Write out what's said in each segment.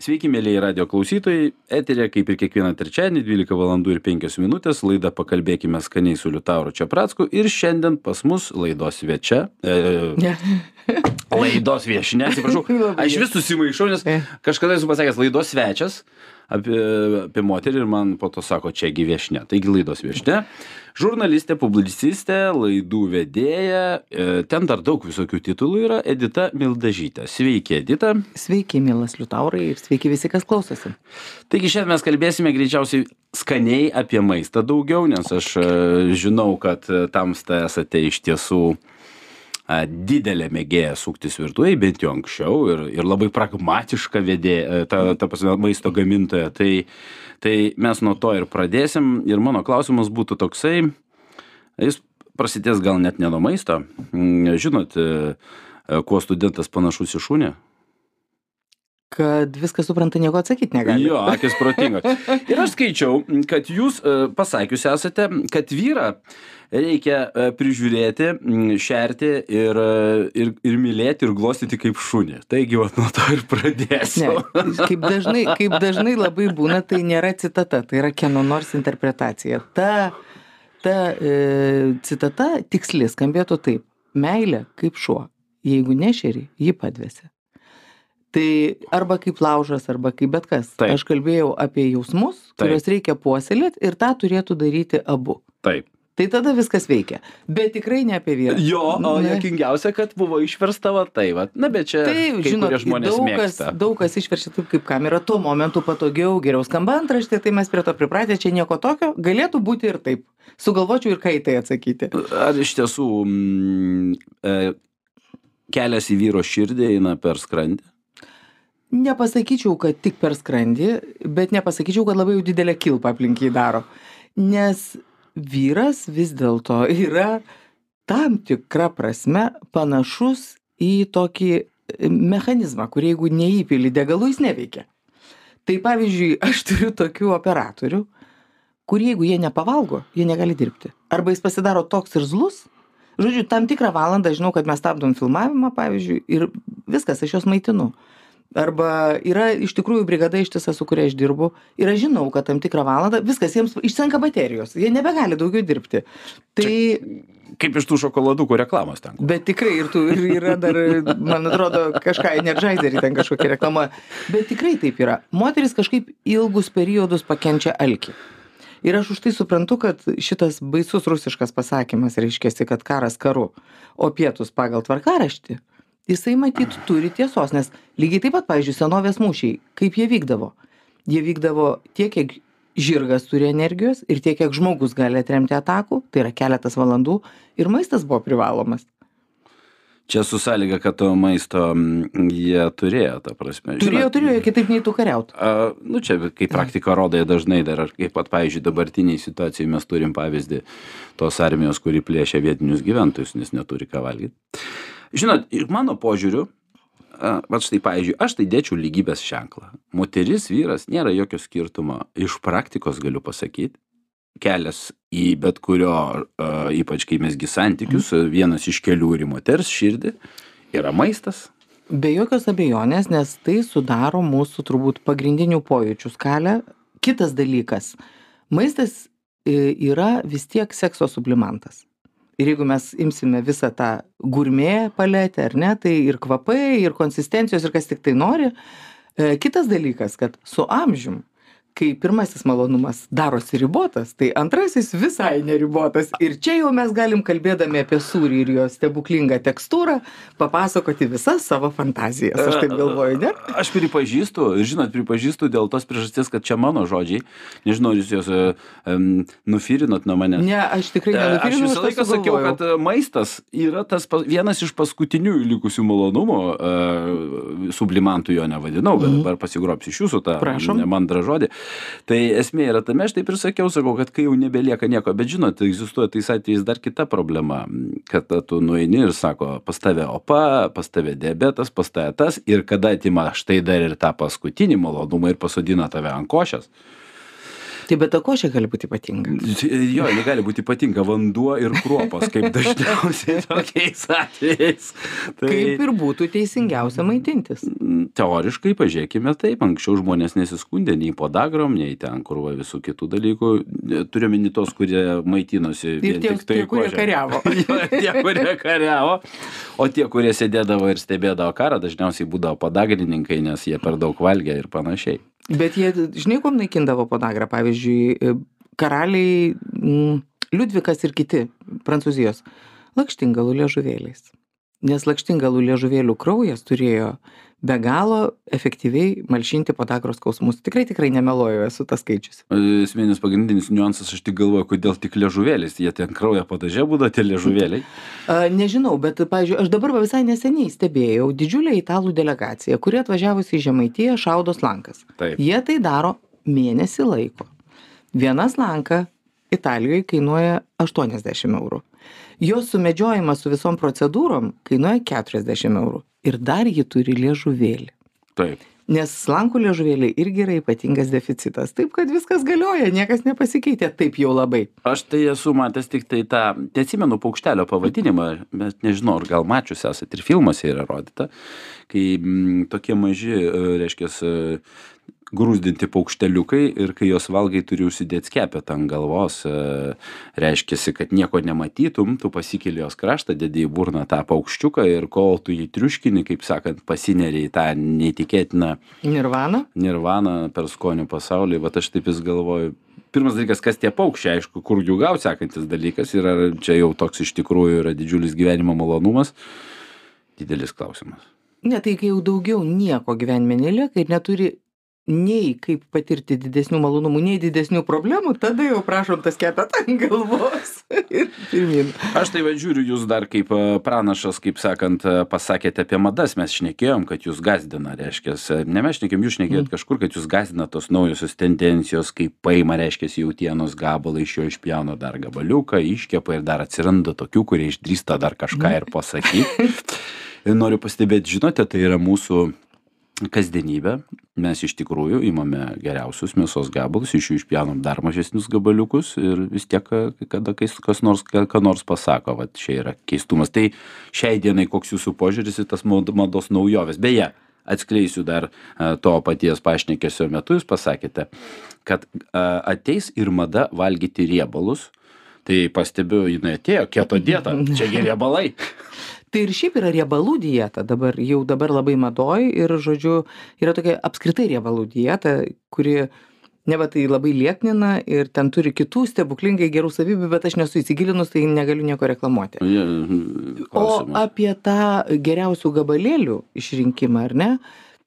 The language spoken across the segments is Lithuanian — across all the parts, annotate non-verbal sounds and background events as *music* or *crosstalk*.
Sveiki, mėlyje radio klausytojai. Eterė, kaip ir kiekvieną trečiadienį, 12 val. ir 5 minutės, laida Pakalbėkime skaniai su Liutauru Čiapratsku. Ir šiandien pas mus laidos viečia. E, Ne. laidos viešinė, atsiprašau. *laughs* Aš vis susimaišau, nes kažkada esu pasakęs laidos svečias apie, apie moterį ir man po to sako, čiagi viešinė. Taigi laidos viešinė. Žurnalistė, publicistė, laidų vedėja, e, ten dar daug visokių titulų yra Edita Mildažytė. Sveiki, Edita. Sveiki, mielas Liutaurai ir sveiki visi, kas klausosi. Taigi šiandien mes kalbėsime greičiausiai skaniai apie maistą daugiau, nes aš e, žinau, kad e, tamsta esate iš tiesų a, didelė mėgėja suktis virtuvėje, bent jau anksčiau, ir, ir labai pragmatiška vedėja, ta, ta prasme, maisto gamintoja. Tai, tai mes nuo to ir pradėsim. Ir mano klausimas būtų toksai, jis prasidės gal net ne nuo maisto. Mm, Žinot, kuo studentas panašus į šunį? Kad viską supranta, nieko atsakyti negali. Jo, akis protingos. *laughs* Ir aš skaičiau, kad jūs e, pasakius esate, kad vyrą reikia e, prižiūrėti, šerti ir, e, ir, ir mylėti ir glostyti kaip šunį. Taigi, vat, nuo to ir Ne, pradėsiu. kaip dažnai, kaip dažnai labai būna, tai nėra citata, tai yra kieno nors interpretacija. Ta, ta e, citata tiksli skambėtų taip. Meilė kaip šuo. Jeigu nešeri, ji padvėsi. Tai arba kaip laužas, arba kaip bet kas. Taip. Aš kalbėjau apie jausmus, Taip. kuriuos reikia puoselėti ir tą turėtų daryti abu. Taip. Tai tada viskas veikia. Bet tikrai ne apie vyrą. Jo, o jokingiausia, kad buvo išversta va tai, va. Na, bet čia Tai, kai žinot, žmonės daug kas, mėgsta. daug kas išverčia taip, kaip kam yra tuo momentu patogiau, geriau skamba antraštė, tai mes prie to pripratę, čia nieko tokio, galėtų būti ir taip. Sugalvočiau ir į tai atsakyti. Ar iš tiesų mm, e, kelias į vyro širdį eina per skrandį? Nepasakyčiau, kad tik per skrandį, bet nepasakyčiau, kad labai jau didelę kilpą aplink jį daro. Nes vyras vis dėlto yra tam tikra prasme panašus į tokį e, mechanizmą, kur jeigu neįpili degalų, jis neveikia. Tai pavyzdžiui, aš turiu tokių operatorių, kur jeigu jie nepavalgo, jie negali dirbti. Arba jis pasidaro toks ir zlus. Žodžiu, tam tikrą valandą žinau, kad mes stabdom filmavimą, pavyzdžiui, ir viskas, aš juos maitinu. Arba yra iš tikrųjų brigada ištisa, su kuria aš dirbu, ir aš žinau, kad tam tikrą valandą viskas jiems išsenka baterijos, jie nebegali daugiau dirbti. Tai, Kaip iš tų šokoladukų reklamos ten. bet tikrai ir, tu, ir yra dar, man atrodo, kažką energizerį ten kažkokia reklama. Bet tikrai taip yra. Moteris kažkaip ilgus periodus pakenčia alkį. Ir aš už tai suprantu, kad šitas baisus rusiškas pasakymas reiškia, kad karas karu, o pietus pagal tvarkaraštį, jisai matyt turi tiesos, nes lygiai taip pat, pavyzdžiui, senovės mūšiai, kaip jie vykdavo. Jie vykdavo tiek, kiek žirgas turi energijos ir tiek, kiek žmogus gali atremti atakų, tai yra keletas valandų, ir maistas buvo privalomas. Čia su sąlyga, kad to maisto jie turėjo, ta prasme. Turėjo, Žinot, turėjo, kitaip nei tu kariaut. A, nu čia, kaip praktika rodo, jie dažnai dar, ar kaip pat, pavyzdžiui, dabartiniai situacijai mes turim pavyzdį tos armijos, kuri plėšia vietinius gyventojus, nes neturi ką valgyti. Žinot, ir mano požiūriu, a, va štai, pavyzdžiui, aš tai dėčiau lygybės ženklą. Moteris, vyras, nėra jokio skirtumo. Iš praktikos galiu pasakyti, kelias į bet kurio, a, ypač kai mesgi santykius, vienas iš kelių ir moters širdį yra maistas. Be jokios abejonės, nes tai sudaro mūsų turbūt pagrindinių pojūčių skalę. Kitas dalykas, maistas yra vis tiek sekso sublimantas. Ir jeigu mes imsime visą tą gurmė paletę, ar ne, tai ir kvapai, ir konsistencijos, ir kas tik tai nori. E, Kitas dalykas, kad su amžium, kai pirmasis malonumas darosi ribotas, tai antrasis visai neribotas. Ir čia jau mes galim kalbėdami apie sūrį ir jo stebuklingą tekstūrą papasakoti visas savo fantazijas. Aš taip galvoju, ne? Aš pripažįstu, žinot, pripažįstu dėl tos priežasties, kad čia mano žodžiai. Nežinau, ar jūs juos um, nufirinot nuo manęs. Ne, aš tikrai E, Aš nenufirinau, visą laiką sakiau, kad e, maistas yra tas pa- vienas iš paskutinių likusių malonumų, e, sublimantų jo nevadinau, bet dabar pasigrobsiu iš jūsų tą Prašom. mandrą žodį. Tai esmė yra tame, aš taip ir sakiau, sakau, kad kai jau nebelieka nieko, bet žinot, egzistuoja tais atvejais dar kita problema, kad tu nueini ir sako, pas tave opa, pas tave diabetas, pas tave tas, ir kada atima štai dar ir tą paskutinį malonumą ir pasodina tave ant košės. Tai bet ta košė gali būti ypatinga. Jo, jinai gali būti ypatinga vanduo ir kruopos, kaip *laughs* dažniausiai tokiais atvejais. Tai... Kaip ir būtų teisingiausia maitintis. Teoriškai, pažiūrėkime taip, anksčiau žmonės nesiskundė nei podagrom, nei ten, kur va, visų kitų dalykų. Turiu meni tos, kurie maitinosi. Ir tie, tai, tie kurie kariavo. *laughs* jo, tie, kurie kariavo. O tie, kurie sėdėdavo ir stebėdavo karą, dažniausiai būdavo podagrininkai, nes jie per daug valgė ir panašiai. Bet jie, žinai, kuom naikindavo podagrą, pavyzdžiui, e, karaliai Liudvikas ir kiti prancūzijos lakštingalų liežuvėliais. Nes lakštingalų liežuvėlių kraujas turėjo be galo efektyviai malšinti podagros skausmus. Tikrai, tikrai nemeluoju, esu tas skaičius. Esminis pagrindinis niuansas, aš tik galvoju, kodėl tik liežuvėlis, jie ten kraują padažė būda tie liežuvėliai. Nežinau, bet, pavyzdžiui, aš dabar visai neseniai stebėjau didžiulę italų delegaciją, kuri atvažiavusi į Žemaitiją šaudos lankas. Taip. Jie tai daro mėnesį laiko. Vienas lanka Italijoje kainuoja 80 eurų. Jos sumedžiojimas su visom procedūrom kainuoja 40 eurų ir dar ji turi liežuvėlį. Taip. Nes slankų liežuvėliai irgi yra ypatingas deficitas. Taip, kad viskas galioja, niekas nepasikeitė taip jau labai. Aš tai esu matęs tik tai tą, neatsimenu paukštelio pavadinimą, bet nežinau, ar gal mačius esate ir filmuose yra rodyta, kai m, mm, tokie maži, e, reiškia, grūzdinti paukšteliukai ir kai juos valgai turi užsidėt skepetą ant galvos e, reiškiasi kad nieko nematytum tu pasikeli jos kraštą dedi į burną tą paukščiuką ir kol tu jį triuškini kaip sakant pasineri į tą neįtikėtiną nirvaną nirvaną per skonių pasaulį. Vat aš taip vis galvoju pirmas dalykas kas tie paukščiai aišku kur jų gaut sekantis dalykas ir ar čia jau toks iš tikrųjų yra didžiulis gyvenimo malonumas? Didelis klausimas. Ne tai kai jau daugiau nieko gyvenime nelieka ir neturi nei kaip patirti didesnių malonumų, nei didesnių problemų, tada jau prašom tas kepetą ant galvos *laughs* ir pirmin. Aš tai vadžiūriu jūs dar kaip e, pranašas, kaip sakant, e, pasakėte apie madas, mes šnekėjom, kad jūs gazdina, reiškia, ne mes šnekėjom, jūs šnekėjot mm. kažkur, kad jūs gazdina tos naujosios tendencijos, kaip paima, reiškia, jautienos gabalą, iš jo išpjauno dar gabaliuką, iškepa ir dar atsiranda tokių, kurie išdrįsta dar kažką ir pasakyti. Noriu pastebėti, žinote, tai yra mūsų kasdienybė mes iš tikrųjų imame geriausius mėsos gabalus iš jų išpjaunam dar mažesnius gabaliukus ir vis tiek kada kai kas nors ką nors pasako vat čia yra keistumas. Tai šiai dienai koks jūsų požiūris į tas mados naujoves? Beje atskleisiu dar to paties pašnekesio metu jūs pasakėte kad ateis ir mada valgyti riebalus. Tai pastebiu jinai atėjo keto dieta čia gi riebalai *laughs* tai ir šiaip yra riebalų dieta dabar jau dabar labai madoj ir žodžiu yra tokia apskritai riebalų dieta kuri neva tai labai lieknina ir ten turi kitų stebuklingai gerų savybių bet aš nesu įsigilinus tai negaliu nieko reklamuoti. O apie tą geriausių gabalėlių išrinkimą ar ne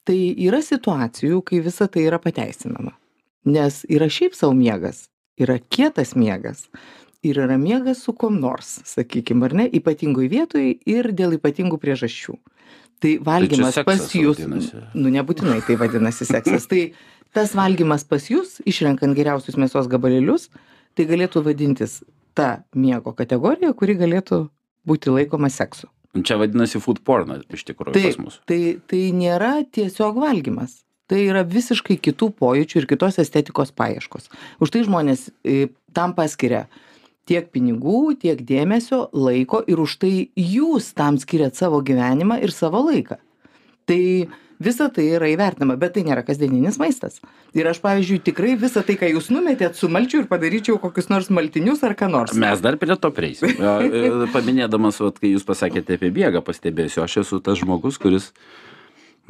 tai yra situacijų kai visa tai yra pateisinama. Nes yra šiaip sau miegas yra kietas miegas ir yra miegas su kuom nors sakykim ar ne ypatingoj vietoj ir dėl ypatingų priežasčių. Tai valgymas pas jus nu nebūtinai tai vadinasi seksas. Tai tas valgymas pas jus išrenkant geriausius mėsos gabalėlius tai galėtų vadintis ta miego kategorija kuri galėtų būti laikoma seksu. Čia vadinasi food porno iš tikrųjų tai pas mus. tai tai nėra tiesiog valgymas. Tai yra visiškai kitų pojūčių ir kitos estetikos paieškos. Už tai žmonės e, tam paskiria tiek pinigų tiek dėmesio laiko ir už tai jūs tam skiriat savo gyvenimą ir savo laiką. Tai visa tai yra įvertinama bet tai nėra kasdieninis maistas. Ir aš pavyzdžiui tikrai visa tai ką jūs numetėt sumalčiau ir padaryčiau kokius nors maltinius ar ką nors. Mes dar prie to prieisim. E, paminėdamas vat kai jūs pasakėte apie miegą pastebėsiu aš esu tas žmogus kuris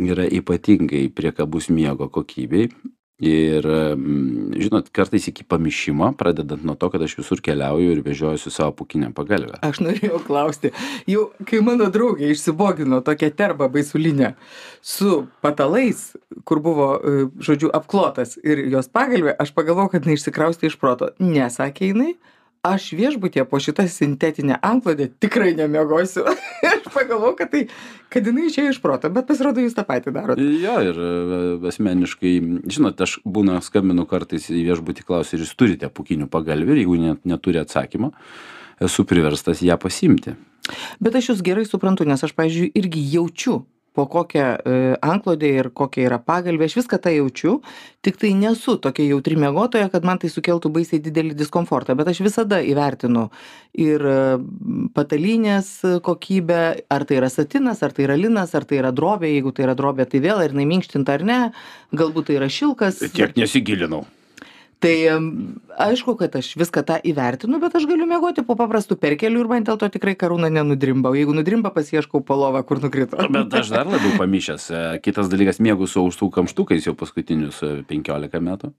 yra ypatingai priekabus miego kokybei ir mm, žinot kartais iki pamišimo pradedant nuo to kad aš visur keliauju ir vežiojuosi savo pūkinę pagalvę. Aš norėjau klausti jau kai mano draugė išsibogino tokią terbą baisulinę su patalais kur buvo e, žodžiu apklotas ir jos pagalvė aš pagalvojau kad jinai išsikraustė iš proto. Ne sakė jinai aš viešbutyje po šita sintetine antklode tikrai nemiegosiu. *laughs* Aš pagalvojau kad tai kad jinai išėjo iš proto bet pasirodo jūs tą patį darot. Jo ir e, asmeniškai žinot aš būna skambinu kartais į viešbutį klausiu ar jūs turite pūkinių pagalvių ir jeigu net neturi atsakymo esu priverstas ją pasiimti. Bet aš jus gerai suprantu nes aš pavyzdžiui irgi jaučiu po kokia e, anklodė ir kokia yra pagalbė, aš viską tą jaučiu, tik tai nesu tokia jautri mėgotoja, kad man tai sukeltų baisiai didelį diskomfortą, bet aš visada įvertinu ir e, patalynės kokybę, ar tai yra satinas, ar tai yra linas, ar tai yra drobė, jeigu tai yra drobė, tai vėl, ar jinai minkštinta ar ne, galbūt tai yra šilkas. Tiek nesigilinau tai aišku kad aš viską tą įvertinu bet aš galiu miegoti po paprastu perkeliu ir man dėl to tikrai karūna nenudrimba. O jeigu nudrimba pasiieškau po lova kur nukrito. Bet aš dar labiau pamišęs e, kitas dalykas miegu su ausų kamštukais jau paskutinius e, penkiolika metų.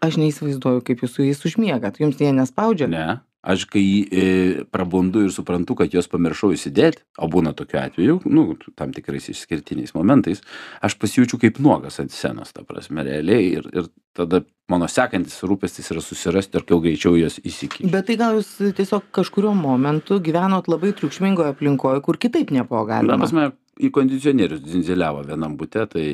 Aš neįsivaizduoju kaip jūs su jais užmiegat. Jums jie nespaudžia? Ne aš kai e, prabundu ir suprantu kad juos pamiršau įsidėt o būna tokių atvejų nu tam tikrais išskirtiniais momentais aš pasijaučiu kaip nuogas ant scenos ta prasme realiai ir ir tada mano sekantis rūpestis yra susirasti ir kuo greičiau juos įsikišt. Bet tai gal jūs tiesiog kažkuriuo momentu gyvenot labai triukšmingoj aplinkoj kur kitaip nebuvo ta galima prasme į kondicionierius dzindziliavo vienam bute tai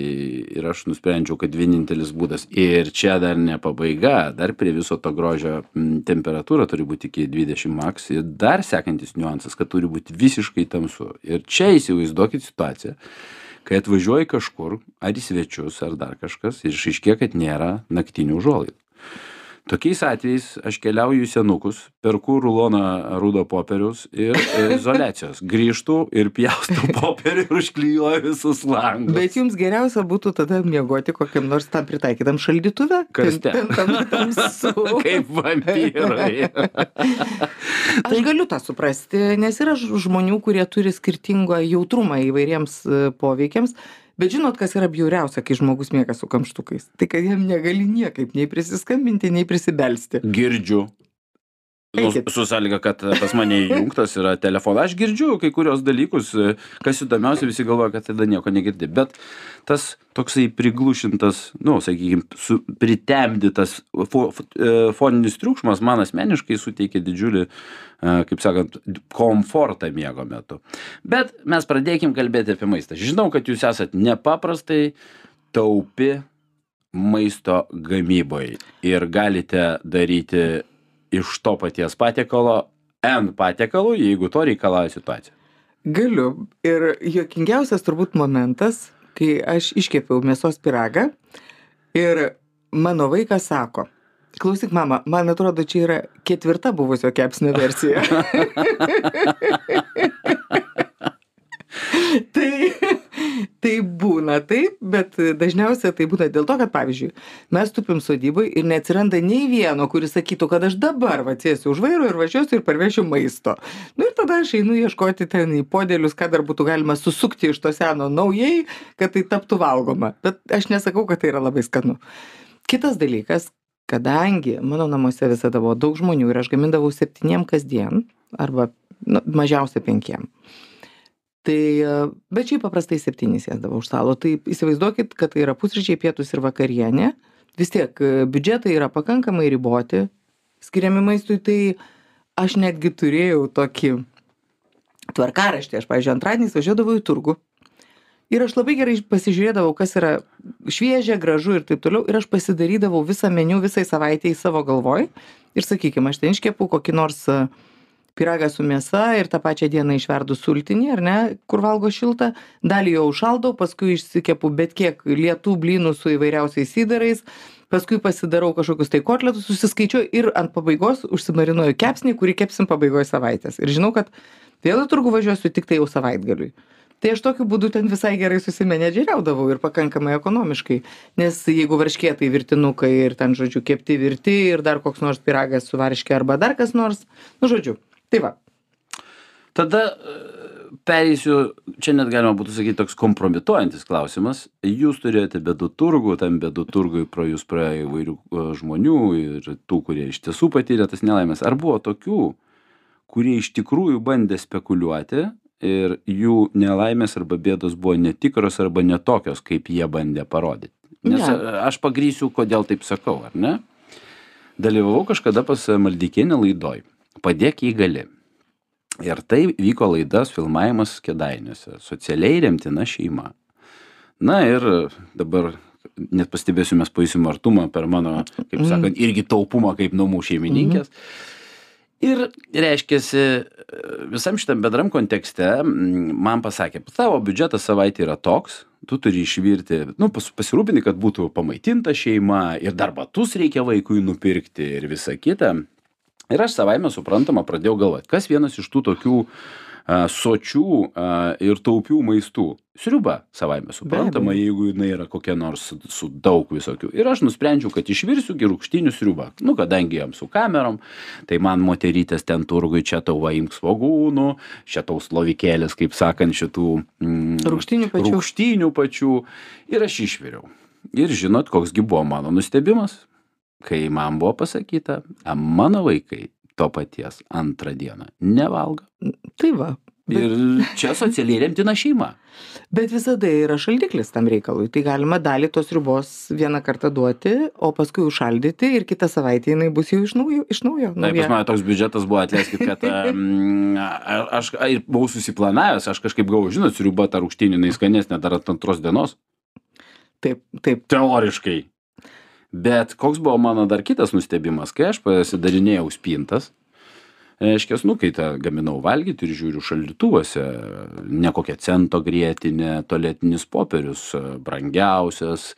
ir aš nusprendžiau kad vienintelis būdas. Ir čia dar ne pabaiga dar prie viso to grožio temperatūra turi būti iki dvidešim maks. Ir dar sekantis niuansas kad turi būti visiškai tamsu. Ir čia įsivaizduokit situaciją kai atvažiuoji kažkur ar į svečius ar dar kažkas ir išaiškėja kad nėra naktinių užuolaidų tokiais atvejais aš keliauju į senukus perku ruloną rudo popieriaus ir izoliacijos grįžtu ir pjaustau *laughs* popierių ir užklijuoju visus langus bet jums geriausia būtų tada miegoti kokiam nors tam pritaikytam šaldytuve Karste. ten ten tam tamsu *laughs* kaip vampyrai *laughs* Aš galiu tą suprasti, nes yra žmonių, kurie turi skirtingą jautrumą įvairiems e, poveikiams. Bet žinot, kas yra bjauriausia, kai žmogus miega su kamštukais? Tai kad jam negali niekaip nei prisiskambinti, nei prisibelsti. girdžiu Nu, su sąlyga, kad pas mane įjungtas yra telefonas. Aš girdžiu kai kurios dalykus, kas įdomiausia, visi galvoja, kad tada nieko negirdi. Bet tas toksai priglušintas, nu, sakykime, pritemdytas fo, e, foninis triukšmas man asmeniškai suteikia didžiulį, e, kaip sakant, komfortą miego metu. Bet mes pradėkim kalbėti apie maistą. Žinau, kad jūs esat nepaprastai taupi maisto gamyboj ir galite daryti iš to paties patiekalo N patiekalų, jeigu to reikalauja situacija. Galiu. Ir juokingiausias turbūt momentas, kai aš iškepiau mėsos piragą ir mano vaikas sako, klausyk mama, man atrodo, čia yra ketvirta buvusio kepsnio versija. *laughs* *laughs* tai, tai būna taip, bet dažniausiai tai būna dėl to, kad, pavyzdžiui, mes tupim sodybai ir neatsiranda nei vieno, kuris sakytų, kad aš dabar atsėsiu už vairo ir važiuosiu ir parvešiu maisto. Nu, ir tada aš einu ieškoti ten į podėlius, ką dar būtų galima susukti iš to seno naujai, kad tai taptų valgoma. Bet aš nesakau, kad tai yra labai skanu. Kitas dalykas, kadangi mano namuose visada buvo daug žmonių ir aš gamindavau septyniem kasdien, arba nu, mažiausiai penkiem. Tai, bet šiaip paprastai septynys sėsdavo už stalo. Tai įsivaizduokit, kad tai yra pusryčiai, pietus ir vakarienė. Vis tiek biudžetai yra pakankamai riboti skiriami maistui. Tai aš netgi turėjau tokį tvarkaraštį. Aš, pavyzdžiui, antradienį važiuodavau į turgų. Ir aš labai gerai pasižiūrėdavau, kas yra šviežia, gražu ir taip toliau. Ir aš pasidarydavau visą meniu visai savaitėjai savo galvoj. Ir sakykime, aš ten iškepu kokį nors uh, pyragą su mėsa ir tą pačią dieną išverdu sultinį, ar ne, kur valgo šiltą, dalį jo užšaldau, paskui išsikepu bet kiek lietų blynų su įvairiausiais įdarais, paskui pasidarau kažkokius tai kotletus, susiskaičiuoju ir ant pabaigos užsimarinuoju kepsnį, kurį kepsim pabaigoje savaitės. Ir žinau, kad vėl į turgų važiuosiu tik tai jau savaitgaliui. Tai aš tokiu būdu ten visai gerai susimenedžeriaudavau ir pakankamai ekonomiškai. Nes jeigu varškė tai virtinukai ir ten, žodžiu, kepti virti ir dar koks nors piragas su varškė arba dar kas nors, nu, žodžiu, Tai va. Tada pereisiu, čia net galima būtų sakyti toks kompromituojantis klausimas. Jūs turėjote bedų turgų, tam bedų turgui pro jūs praėjo įvairių žmonių ir tų, kurie iš tiesų patyrė tas nelaimės. Ar buvo tokių, kurie iš tikrųjų bandė spekuliuoti ir jų nelaimės arba bėdos buvo netikros arba netokios, kaip jie bandė parodyti? Nes Ne. aš pagrysiu, kodėl taip sakau, ar ne? Dalyvavau kažkada pas Maldikienę laidoj. Padėk jį gali. Ir tai vyko laidas filmavimas Kedainiuose. Socialiai remtina šeima. Na ir dabar net pastebėsiu, mes pajusim artumą per mano, kaip Mhm. sakant, irgi taupumą kaip namų šeimininkės. ir reiškiasi visam šitam bendram kontekste man pasakė tavo biudžetas savaitei yra toks tu turi išvirti nu pas pasirūpini kad būtų pamaitinta šeima ir dar batus reikia vaikui nupirkti ir visa kita ir aš savaime suprantama pradėjau galvot kas vienas iš tų tokių sočių ir taupių maistų. Sriuba savaime suprantama, jeigu jinai yra kokia nors su daug visokių. Ir aš nusprendžiau, kad išvirsiu girūkštinių sriubą. Nu, kadangi jam su kamerom, tai man moterytės ten turgui čia tau vaimk svogūnų, čia tau slovikėlės, kaip sakant, šitų mm, rūkštinių pačių. Rūkštinių pačių. Ir aš išviriau. Ir žinot, koksgi buvo mano nustebimas, kai man buvo pasakyta, mano vaikai to paties antrą dieną nevalgo. Tai va. Bet... Ir čia socialiai remtina šeima. Bet visada yra šaldiklis tam reikalui. Tai galima dalį tos ribos vieną kartą duoti, o paskui užšaldyti ir kitą savaitę jinai bus jau iš naujo. Iš naujo Taip, pas mane toks biudžetas buvo, atleiskit, kad *laughs* um, aš ir buvau susiplanavęs, aš kažkaip gavau, žinot, sriuba ta rūkštinė, jinai skanesnė dar antros dienos. Taip, taip. Teoriškai. Bet koks buvo mano dar kitas nustebimas, kai aš pasidarinėjau spintas, reiškia, nu, kai tą gaminau valgyti ir žiūriu šaldytuvuose, ne kokia cento grėtinė, toletinis popierius, brangiausias,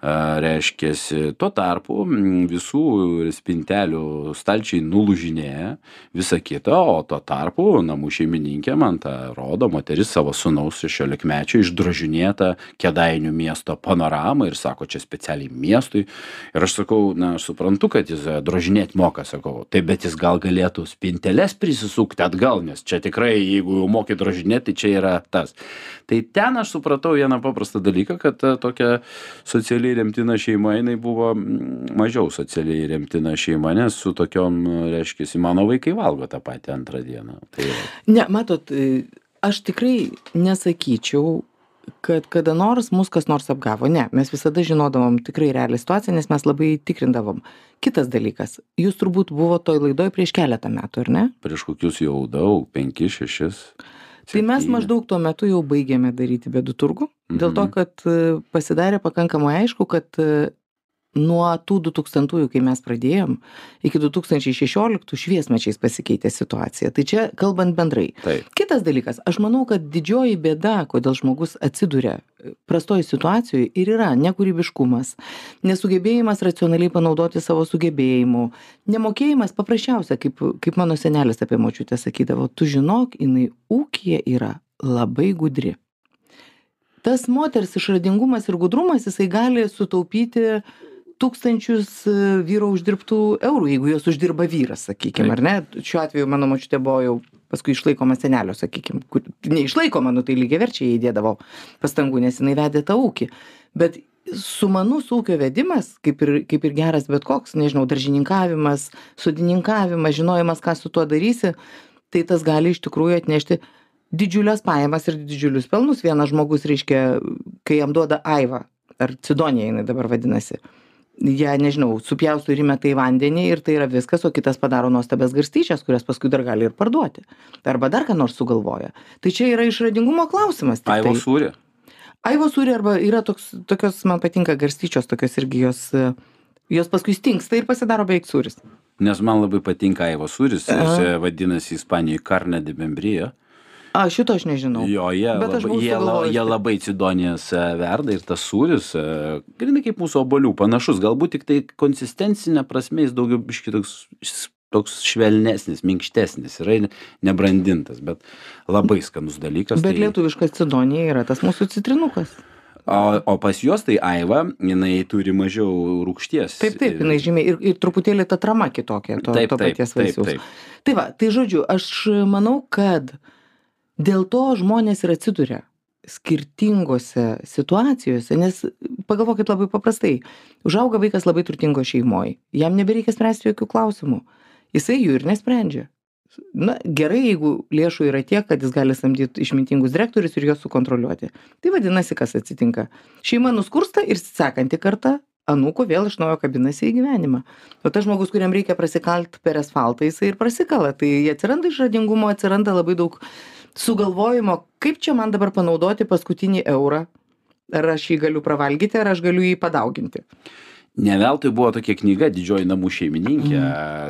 reiškiasi tuo tarpu visų spintelių stalčiai nulūžinėja visa kita o tuo tarpu namų šeimininkė man tą rodo moteris savo sūnaus šešiolikmečio išdrožinėtą kėdainių miesto panoramą ir sako čia specialiai miestui. Ir aš sakau na aš suprantu kad jis drožinėt moka sakau tai bet jis gal galėtų spinteles prisisukti atgal nes čia tikrai jeigu jau moki drožinėt tai čia yra tas. Tai ten aš supratau vieną paprastą dalyką kad tokia socialiai socialiai remtina šeima jinai buvo mažiau socialiai remtina šeima nes su tokiom reiškiasi mano vaikai valgo tą patį antrą dieną. Tai ne matot e, aš tikrai nesakyčiau kad kada nors mus kas nors apgavo. Ne mes visada žinodavom tikrai realią situaciją nes mes labai tikrindavom. Kitas dalykas jūs turbūt buvot toj laidoj prieš keletą metų ar ne? Prieš kokius jau daug penkis šešis tai mes maždaug tuo metu jau baigėme daryti bėdų turgų dėl to mhm. kad e, pasidarė pakankamai aišku kad e, nuo tų dutūkstantųjų kai mes pradėjom iki du tūkstančiai šešioliktų šviesmečiais pasikeitė situacija tai čia kalbant bendrai Taip. kitas dalykas aš manau kad didžioji bėda kodėl žmogus atsiduria prastoj situacijoj ir yra nekūrybiškumas nesugebėjimas racionaliai panaudoti savo sugebėjimų nemokėjimas paprasčiausia kaip kaip mano senelis apie močiutę sakydavo tu žinok jinai ūkyje yra labai gudri tas moters išradingumas ir gudrumas jisai gali sutaupyti tūkstančius e, vyro uždirbtų eurų jeigu juos uždirba vyras sakykim ar ne? Šiuo atveju mano močiutė buvo jau paskui išlaikoma senelio sakykim kur neišlaikoma nu tai lygiaverčiai jai įdėdavo pastangų nes jinai vedė tą ūkį. Bet sumanus ūkio vedimas kaip ir kaip ir geras bet koks nežinau daržininkavimas sodininkavimas žinojimas ką su tuo darysi tai tas gali iš tikrųjų atnešti didžiules pajamas ir didžiulius pelnus. Vienas žmogus reiškia kai jam duoda aiva ar cidonija jinai dabar vadinasi ją nežinau supjausto ir įmeta į vandenį ir tai yra viskas o kitas padaro nuostabias garstyčias kurias paskui dar gali ir parduoti. Arba dar ką nors sugalvoja. Tai čia yra išradingumo klausimas aivo sūrį aivo sūrį arba yra toks tokios man patinka garstyčios tokios irgi jos jos paskui stingsta ir pasidaro beveik sūris. Nes man labai patinka aivo sūris jis vadinasi ispanijoj karne de membrija A, šito aš nežinau. Jo, jie, Bet aš labai, jie, la- jie labai cidonijas e, verda ir tas sūris, e, grinai kaip mūsų obolių, panašus, galbūt tik tai konsistencinė prasme jis daugiau biški toks, švelnesnis, minkštesnis, yra nebrandintas, bet labai skanus dalykas. Bet tai... lietuviškas cidonija yra tas mūsų citrinukas. o, o pas juos tai aiva, jinai turi mažiau rūkšties. Taip, taip, jinai žymiai ir, ir truputėlį ta trama kitokia to, Taip, to taip, paties taip, vaisiaus. taip. Tai va, tai žodžiu, aš manau, kad dėl to žmonės ir atsiduria skirtingose situacijose, nes pagalvokit labai paprastai, užauga vaikas labai turtingo šeimoje, jam nebereikia spręsti jokių klausimų, jisai jų ir nesprendžia. Na, gerai, jeigu lėšų yra tiek, kad jis gali samdyti išmintingus direktorius ir juos sukontroliuoti. Tai vadinasi, kas atsitinka. Šeima nuskursta ir sekanti karta anūkų vėl iš naujo kabinasi į gyvenimą. O tas žmogus, kuriam reikia prasikalt per asfaltą, jisai ir prasikala. Tai atsiranda išradingumo, atsiranda labai daug sugalvojimo, kaip čia man dabar panaudoti paskutinį eurą. Ar aš jį galiu pravalgyti, ar aš galiu jį padauginti. Ne veltui buvo tokia knyga didžioji namų šeimininkė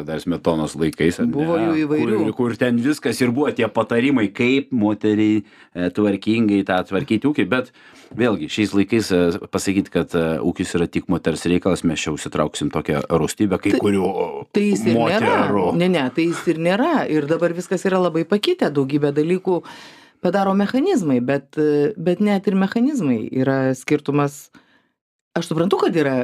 dar smetonos laikais Mhm. Buvo jų įvairių. kur, kur ten viskas ir buvo tie patarimai kaip moteriai e, tvarkingai tą tvarkyti ūkį bet vėlgi šiais laikais e, pasakyt kad e, ūkis yra tik moters reikalas mes čia užsitrauksim tokią rūstybę kai kurių Tai jis ir nėra. moterų Ne, ne, tai jis ir nėra. Ir dabar viskas yra labai pakitę, daugybę dalykų padaro mechanizmai, bet, bet net ir mechanizmai yra skirtumas. Aš suprantu, kad yra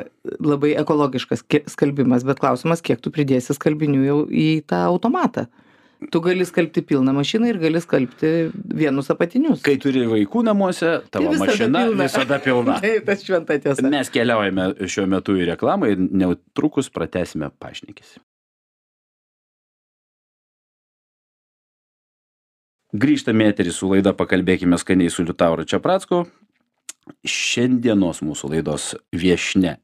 labai ekologiškas skalbimas, bet klausimas, kiek tu pridėsi skalbinių jau į tą automatą. Tu gali skalbti pilną mašiną ir gali skalbti vienus apatinius. kai turi vaikų namuose tavo Tai visada mašina pilna. visada pilna *laughs* Tai tas šventa tiesa. Mes keliaujame šiuo metu į reklamą ir netrukus pratęsime pašnekėsi. Grįžtame į eterį su laida Pakalbėkime skaniai su Liutauru Čiapracku. Šiandienos mūsų laidos viešne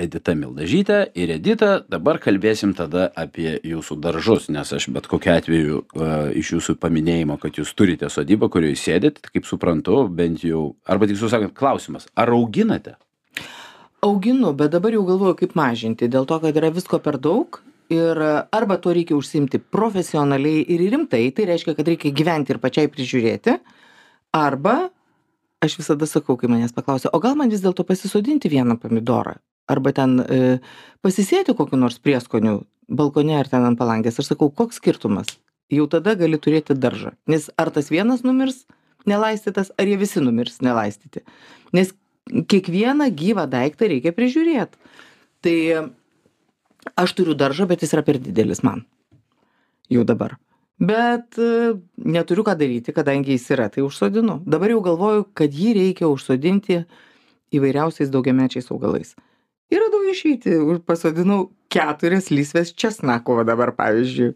Edita Mildažytė ir Edita, dabar kalbėsim tada apie jūsų daržus, nes aš bet kokiu atveju uh, iš jūsų paminėjimo, kad jūs turite sodybą, kurioje sėdit, kaip suprantu, bent jau, arba tiksliau sakant, klausimas, ar auginate? Auginu, bet dabar jau galvoju, kaip mažinti, dėl to, kad yra visko per daug ir arba to reikia užsimti profesionaliai ir rimtai, tai reiškia, kad reikia gyventi ir pačiai prižiūrėti, arba aš visada sakau, kai manęs paklausia, o gal man vis dėlto pasisodinti vieną pomidorą, arba ten e, pasisėti kokiu nors prieskoniu balkone ar ten ant palangės, aš sakau, koks skirtumas, jau tada gali turėti daržą, nes ar tas vienas numirs nelaistytas, ar jie visi numirs nelaistyti, nes kiekvieną gyvą daiktą reikia prižiūrėti. Tai aš turiu daržą, bet jis yra per didelis man. Jau dabar. Bet e, neturiu ką daryti, kadangi jis yra, tai užsodinu. Dabar jau galvoju, kad jį reikia užsodinti įvairiausiais daugiamečiais augalais. Ir radau išeiti, už- pasodinau keturias lysves česnako va dabar pavyzdžiui.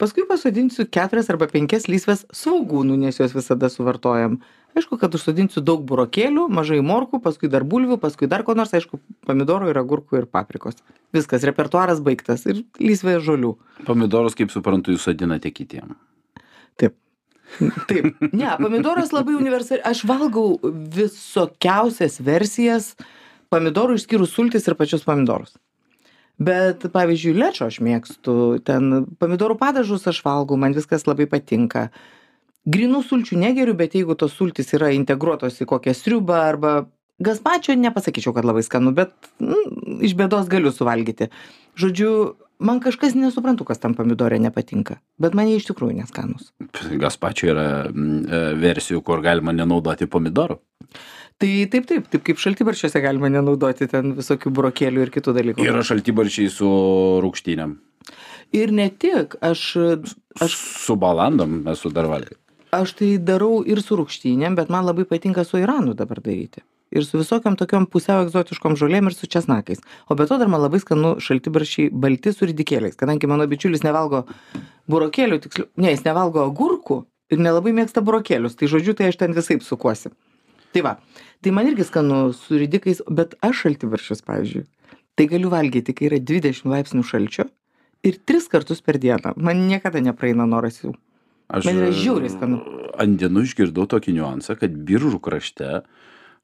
Paskui pasodinsiu keturias arba penkias lysves svogūnų, nes juos visada suvartojam. Aišku, kad užsodinsiu daug burokėlių, mažai morkų, paskui dar bulvių, paskui dar ko nors, aišku, pomidorų ir agurkų ir paprikos. Viskas, repertuaras baigtas ir lysvė žolių. Pomidorus, kaip suprantu, jūs sodinate kitiem. Taip. Taip. Ne, pomidoras labai universaliai. Aš valgau visokiausias versijas pomidorų išskyrus sultis ir pačius pomidorus. Bet, pavyzdžiui, lečio aš mėgstu, ten pomidorų padažus aš valgau, man viskas labai patinka. Grinų sulčių negeriu, bet jeigu tos sultis yra integruotos į kokią sriubą arba gazpačio, nepasakyčiau, kad labai skanu, bet mm, iš bėdos galiu suvalgyti. Žodžiu, man kažkas nesuprantu, kas tam pomidorė nepatinka, bet man jie iš tikrųjų neskanus. Gaspačio yra mm, e, versijų, kur galima nenaudoti pomidorų. Tai taip, taip, taip kaip šaltibaršiuose galima nenaudoti ten visokių burokėlių ir kitų dalykų. Yra šaltibarčiai su rūkštynėm. Ir ne tik, aš, aš, Su balandom esu dar valgęs. Aš tai darau ir su rūkštynėm, bet man labai patinka su iranu dabar daryti. Ir su visokiam tokiom pusiau egzotiškom žolėm ir su česnakais. O be to dar man labai skanu šaltibaršiai balti su ridikėliais, kadangi mano bičiulis nevalgo burokėlių, tiksliau, ne, jis nevalgo agurkų ir nelabai mėgsta burokėlius. Tai žodžiu, tai aš ten visai sukuosi. Tai va, tai man irgi skanu su ridikais, bet aš šaltibaršius, pavyzdžiui, tai galiu valgyti, kai yra 20 laipsnių šalčio ir tris kartus per dieną. Man niekada nepraeina noras jų. Aš Man yra žiauriai skanu. Ant dienų išgirdau tokį niuansą, kad biržų krašte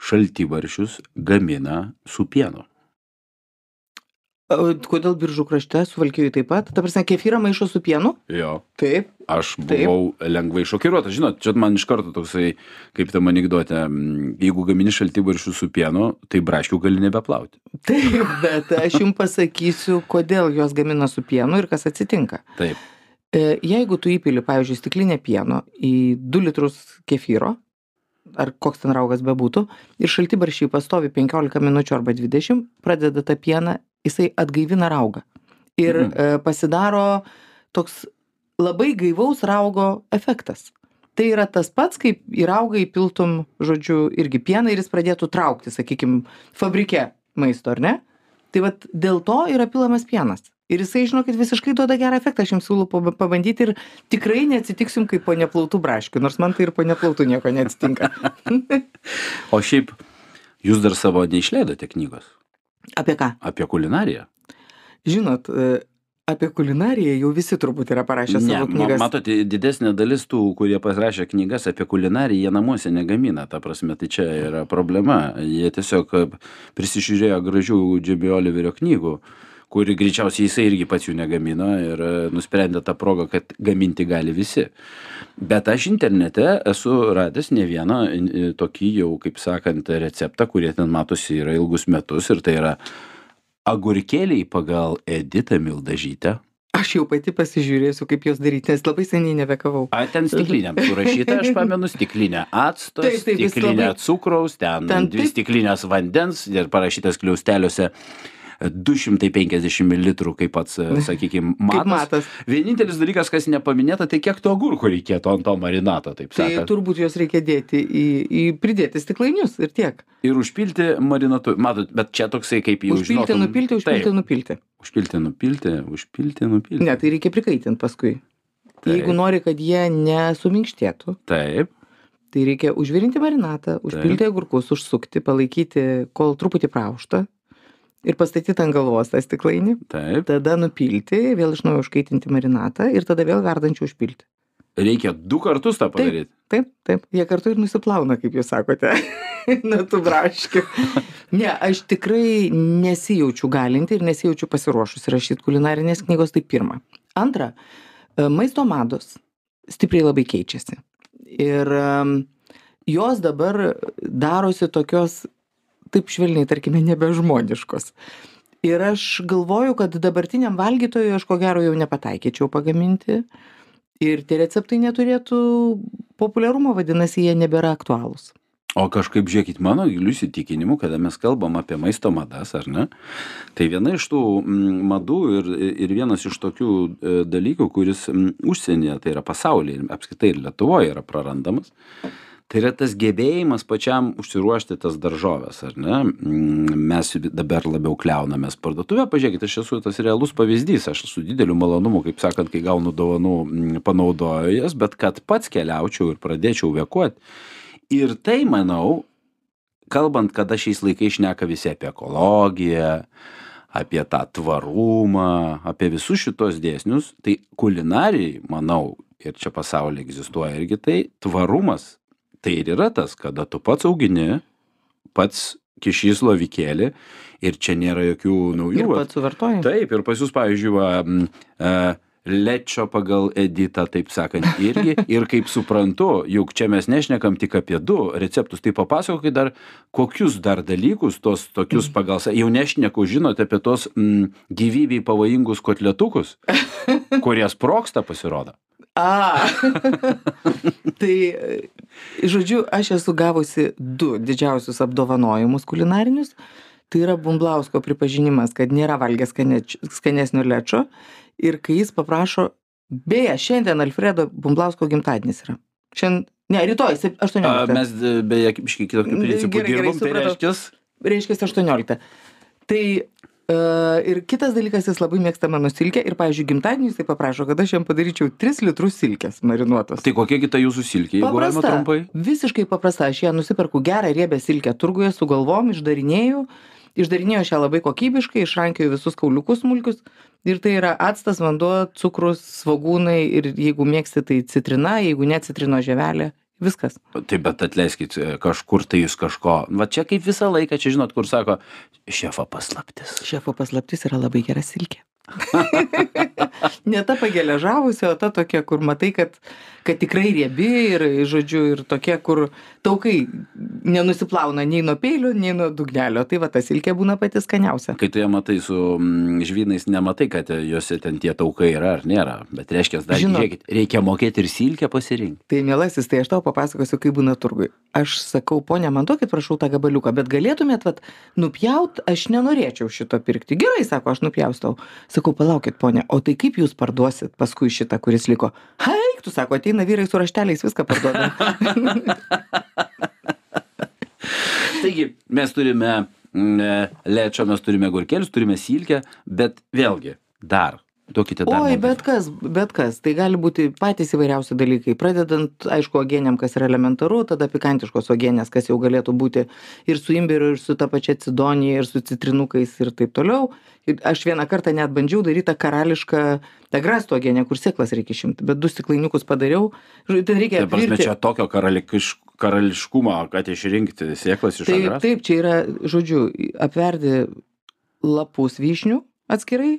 šaltibaršius gamina su pienu. Kodėl biržų krašte suvalkijoje taip pat? Ta prasme, kefyrą maišo su pienu? Jo. Taip. Aš Taip. buvau lengvai šokiruotas. Žinot, čia man iš karto toksai, kaip tam anegdote, jeigu gamini šaltibaršių su pienu, tai braškių gali nebeplauti. Taip, bet aš jums pasakysiu, kodėl jos gamina su pienu ir kas atsitinka. Taip. E, Jeigu tu įpili, pavyzdžiui, stiklinę pieno į 2 litrus kefyro, ar koks ten raugas bebūtų, ir šaltibaršiai pastovi 15 minučių arba 20, pradeda tą pieną, jisai atgaivina raugą. Ir Mhm. e, pasidaro toks labai gaivaus raugo efektas. Tai yra tas pats, kaip į raugą įpiltum, žodžiu, irgi pieną ir jis pradėtų traukti, sakykime, fabrike maisto, ar ne? Tai vad dėl to yra pilamas pienas. Ir jisai, žinokit, visiškai duoda gerą efektą, aš jums siūlau paba- pabandyti ir tikrai neatsitiksim kaip po neplautų braškių, nors man tai ir po neplautų nieko neatsitinka. *laughs* O šiaip, jūs dar savo neišleidote knygos Apie ką? apie kulinariją. Žinot, e, apie kulinariją jau visi turbūt yra parašę Ne, savo knygas. matot, didesnė dalis tų, kurie pasirašė knygas apie kulinariją, jie namuose negamina, ta prasme, tai čia yra problema. Jie tiesiog e, prisižiūrėjo gražių Džimmy Oliverio knygų, kuri greičiausiai jisai irgi pats jų negamino ir e, nusprendė tą progą, kad gaminti gali visi. Bet aš internete esu radęs ne vieną e, tokį jau, kaip sakant, receptą, kurie ten matosi yra ilgus metus ir tai yra agurkėliai pagal Editą Mildažytę. Aš jau pati pasižiūrėsiu, kaip jos daryti, nes labai seniai nebekavau. A, ten stiklinė surašyta, aš pamenu, stiklinė acto, Taip, taip, stiklinė labai- cukraus, ten, Ten dvi taip- stiklinės vandens ir parašytas kliausteliuose 250 ml, kaip pats, *laughs* sakykime, Kaip matas. matas. Vienintelis dalykas, kas nepaminėta, tai kiek to agurkų reikėtų ant to marinato, taip Tai sakant. turbūt jos reikia dėti į, į pridėti stiklainius ir tiek. Ir užpilti marinatu. Matot, bet čia toksai kaip jau Užpilti, žinotum- nupilti, užpilti, Taip, nupilti. užpilti, nupilti, užpilti, nupilti. Ne, tai reikia prikaitinti paskui. Taip. Jeigu nori, kad jie nesuminkštėtų, Taip, tai reikia užvirinti marinatą, užpilti agurkus, užsukti, palaikyti, kol truputį praušta ir pastatyti ant galvos tą stiklainį, taip. tada nupilti, vėl iš naujo užkaitinti marinatą ir tada vėl verdančių užpilti. Reikia du kartus tą padaryti. Taip, taip, jie kartu ir nusiplauna, kaip jūs sakote, nuo tų braškių. Ne, aš tikrai nesijaučiu galinti ir nesijaučiu pasiruošusi rašyti kulinarinės knygos, tai pirma. Antra, e, maisto mados stipriai labai keičiasi. Ir em, jos dabar darosi tokios, taip švelniai, tarkime, nebežmoniškos. Ir aš galvoju, kad dabartiniam valgytojui aš ko gero jau nepataikyčiau pagaminti. Ir tie receptai neturėtų populiarumo, vadinasi, jie nebėra aktualūs. O kažkaip žiūrėkit, mano giliu įsitikinimu, kada mes kalbam apie maisto madas, ar ne, tai viena iš tų mm, madų ir, ir vienas iš tokių e, dalykų, kuris mm, užsienyje, tai yra pasaulyje, ir apskritai ir Lietuvoje yra prarandamas, tai yra tas gebėjimas pačiam užsiruošti tas daržovės, ar ne? Mm, Mes dabar labiau kliaunamės parduotuvę, pažiūrėkit, aš esu tas realus pavyzdys, aš su dideliu malonumu, kaip sakant, kai gaunu dovanų, mm, panaudoju jas, bet kad pats keliaučiau ir pradėčiau vekuoti. Ir tai, manau, kalbant, kada šiais laikais šneka visi apie ekologiją, apie tą tvarumą, apie visus šitos dėsnius, tai kulinarijai, manau, ir čia pasaulyje egzistuoja irgi tai, tvarumas tai ir yra tas, kada tu pats augini, pats kišys lovikėlį ir čia nėra jokių naujų. Ir pats suvartoji. Taip, ir pas jūs, pavyzdžiui, va, e, lečio pagal editą, taip sakant, irgi. *laughs* Ir kaip suprantu, juk čia mes nešnekam tik apie du receptus, tai papasakokit dar, kokius dar dalykus, tos tokius pagal, sa- jau nešneku, žinote apie tos m, gyvybei pavojingus kotletukus, *laughs* kurie sproksta pasirodo. A. tai, žodžiu, aš esu gavusi du didžiausius apdovanojimus kulinarinius. Tai yra Bumblausko pripažinimas, kad nėra valgęs skanesnio lečio. Ir kai jis paprašo, beje, šiandien Alfredo Bumblausko gimtadienis yra. Šiandien, ne, rytoj, sep- A, 18. mes e, beje, biškai Gerai, gerai, dirbam, tai reiškia, reiškia 18. Tai ir kitas dalykas, jis labai mėgsta mano silkę ir, pavyzdžiui, gimtadienį jisai paprašo, kad aš jam padaryčiau 3 litrus silkės marinuotos. tai kokia kita jūsų silkė, jeigu galima trumpai? Visiškai paprasta. Aš ją nusiperku gerą riebę silkę turguje su galvom, išdarinėjau. Aš ją labai kokybiškai, išrankioju visus kauliukus smulkius. Ir tai yra actas, vanduo, cukrus, svagūnai ir jeigu mėgsti, tai citrina, jeigu ne citrino žievelė. Viskas. Taip, bet atleiskit, e, kažkur tai jūs kažko. Va čia kaip visą laiką, čia žinot, kur sako, šefo paslaptis. Šefo paslaptis yra labai gera silkė. *laughs* ne ta pageležavusi, o ta tokia, kur matai, kad, kad tikrai riebi ir, žodžiu, ir tokia, kur taukai nenusiplauna nei nuo peilio, nei nuo dugnelio. Tai va, ta silkė būna pati skaniausia. Kai tu ją matai su mm, žvynais, nematai, kad juose ten tie taukai yra ar nėra. Bet reiškia, dar Žinot. žiūrėkit, reikia mokėti ir silkę pasirinkti. Tai mielasis, tai aš tau papasakosiu, kaip būna turgui. Aš sakau, ponia, man duokit, prašau, tą gabaliuką, bet galėtumėt, vat, nupjaut, aš nenorėčiau šito pirkti. Gerai, sako, aš nupjaustau. Sakau, palaukit, ponia, o tai kaip jūs parduosit paskui šitą, kuris liko? Haik, tu sako, ateina vyrai su rašteliais, viską parduoda. *laughs* Taigi, mes turime mm, e, lečio, mes turime gurkelius, turime silkę, bet vėlgi, dar duokite dar. Oi, bet kas, bet kas. Tai gali būti patys įvairiausi dalykai. Pradedant, aišku, uogieniam, kas yra elementaru, tada pikantiškos uogienės, kas jau galėtų būti ir su imbiriu, ir su ta pačia cidonija, ir su citrinukais ir taip toliau. Ir aš vieną kartą net bandžiau daryti tą karališką, tą grastų uogienę, kur sėklas reikia išimti, bet du stiklainiukus padariau. Ten reikia Tai prasme, čia tokio karalikiš, karališkumo, kad išrinkti sėklas iš Taip, agras. taip, čia yra, žodžiu, apverdi lapus vyšnių atskirai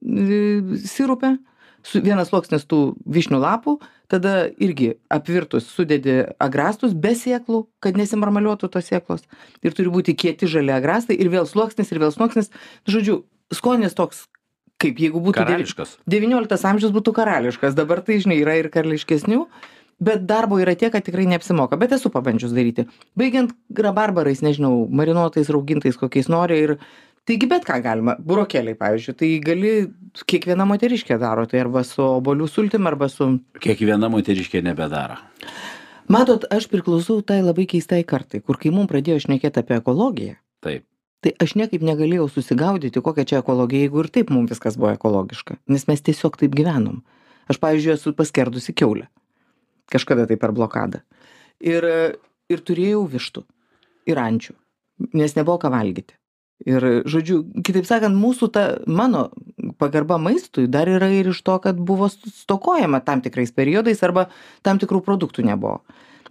sirupe, su, vienas sluoksnis tų vyšnių lapų, tada irgi apvirtus sudedi agrastus be sėklų, kad nesimarmaliuotų tos sėklos. Ir turi būti kieti žali agrastai ir vėl sluoksnis, ir vėl sluoksnis. Žodžiu, skonis toks, kaip jeigu būtų Karališkas. 19 amžius būtų karališkas, dabar tai, žinai, yra ir karališkesnių, bet darbo yra tiek, kad tikrai neapsimoka, bet esu pabandžius daryti. Baigiant rabarbarais, nežinau, marinuotais, raugintais, kokiais nori ir taigi bet ką galima, burokėliai, pavyzdžiui, tai gali, kiekviena moteriškė daro, tai arba su obolių sultim, arba su... Kiekviena moteriškė nebedaro. Matot, aš priklausau tai labai keistai kartai, kur kai mums pradėjo šnekėti apie ekologiją, Taip. tai aš niekaip negalėjau susigaudyti, kokia čia ekologija, jeigu ir taip mums viskas buvo ekologiška, nes mes tiesiog taip gyvenom. Aš, pavyzdžiui, esu paskerdusi keulę. Kažkada tai per blokadą. Ir, ir turėjau vištų. Ir ančių. Nes nebuvo ką valgyti. Ir, žodžiu, kitaip sakant, mūsų ta mano pagarba maistui dar yra ir iš to, kad buvo stokojama tam tikrais periodais arba tam tikrų produktų nebuvo.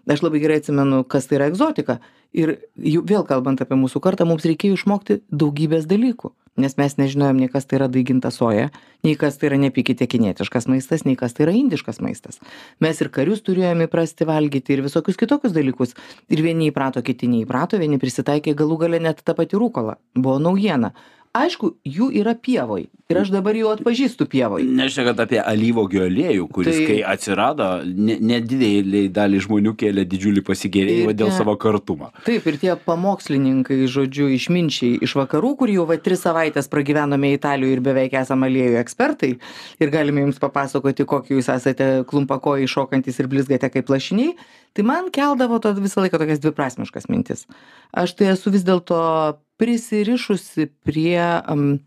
Aš labai gerai atsimenu, kas tai yra egzotika. Ir jau vėl kalbant apie mūsų kartą, mums reikėjo išmokti daugybės dalykų. Nes mes nežinojom nei kas tai yra daiginta soja, nei kas tai yra nepykite kinietiškas maistas, nei kas tai yra indiškas maistas. Mes ir karius turėjome įprasti valgyti ir visokius kitokius dalykus. Ir vieni įprato, kiti neįprato, vieni prisitaikė galų gale net tą patį rūkolą. Buvo naujiena. Aišku, jų yra pievoj. Ir aš dabar jau atpažįstu pievoj. Nešnekant apie alyvogių aliejų, kuris Tai- kai atsirado, ne- nedideliai dalį žmonių kėlė didžiulį pasigėrėjimą dėl savo kartumo. Taip, ir tie pamokslininkai, žodžiu, išminčiai iš vakarų, kur jau va tris savaitės pragyvenome Italijoje ir beveik esame aliejų ekspertai ir galime jums papasakoti, kokį jūs esate klumpakojai šokantis ir blizgate kaip lašiniai, tai man keldavo to visą laiką tokias dviprasmiškas mintis. Aš tai esu vis dėlto prisirišusi prie um,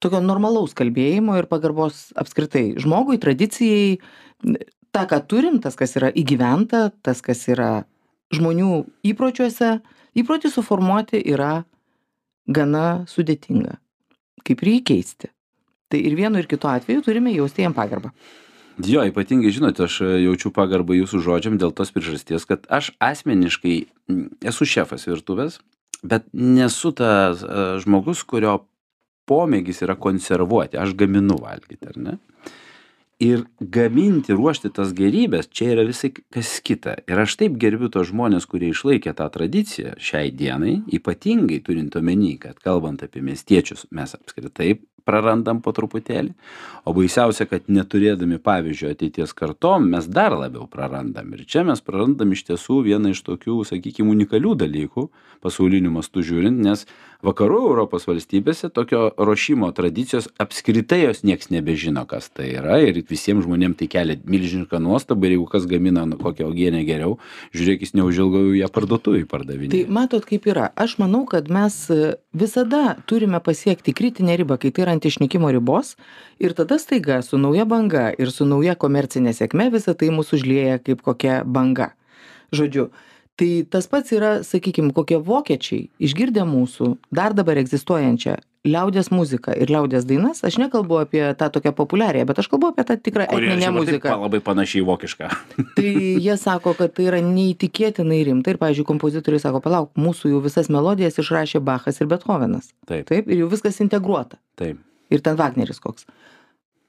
tokio normalaus kalbėjimo ir pagarbos apskritai žmogui, tradicijai, tą, ką turim, tas, kas yra įgyventa, tas, kas yra žmonių įpročiuose, įprotį suformuoti yra gana sudėtinga. Kaip ir jį keisti. Tai ir vienu ir kitu atveju turime jausti jam pagarbą. Jo, ypatingai, žinote, aš e, jaučiu pagarbą jūsų žodžiam dėl tos priežasties, kad aš asmeniškai esu šefas virtuvės, bet nesu tas e, žmogus, kurio pomėgis yra konservuoti. Aš gaminu valgyti, ar ne? Ir gaminti, ruošti tas gerybės, čia yra visai kas kita. Ir aš taip gerbiu tos žmonės, kurie išlaikė tą tradiciją šiai dienai, ypatingai turint omeny, kad kalbant apie miestiečius, mes apskritai prarandam po truputėlį. O baisiausia, kad neturėdami pavyzdžio ateities kartom, mes dar labiau prarandam. Ir čia mes prarandam iš tiesų vieną iš tokių, sakykime, unikalių dalykų pasauliniu mastu žiūrint, nes vakarų Europos valstybėse tokio ruošimo tradicijos apskritai jos nieks nebežino, kas tai yra. Ir visiems žmonėms tai kelia milžinišką nuostabą. Ir jeigu kas gamina nu, kokią augienę geriau, žiūrėk, jis neužilgo jau ją parduotuvį Tai pardavinėja. matot, kaip yra. Aš manau, kad mes e, visada turime pasiekti kritinę ribą, kai tai yra ant išnykimo ribos. Ir tada staiga su nauja banga ir su nauja komercinė sėkme visą tai mūsų užlieja kaip kokia banga. Žodžiu, tai tas pats yra, sakykime, kokie vokiečiai išgirdę mūsų dar dabar egzistuojančią liaudės muziką ir liaudės dainas, aš nekalbu apie tą tokią populiarią, bet aš kalbu apie tą tikrą etninę muziką. labai panašiai į vokišką. *laughs* Tai jie sako, kad tai yra neįtikėtinai rimta ir, pavyzdžiui, kompozitoriai sako, palauk, mūsų jau visas melodijas išrašė Bachas ir Bethovenas. Taip, Taip, ir jau viskas integruota. taip. Ir ten Wagneris koks.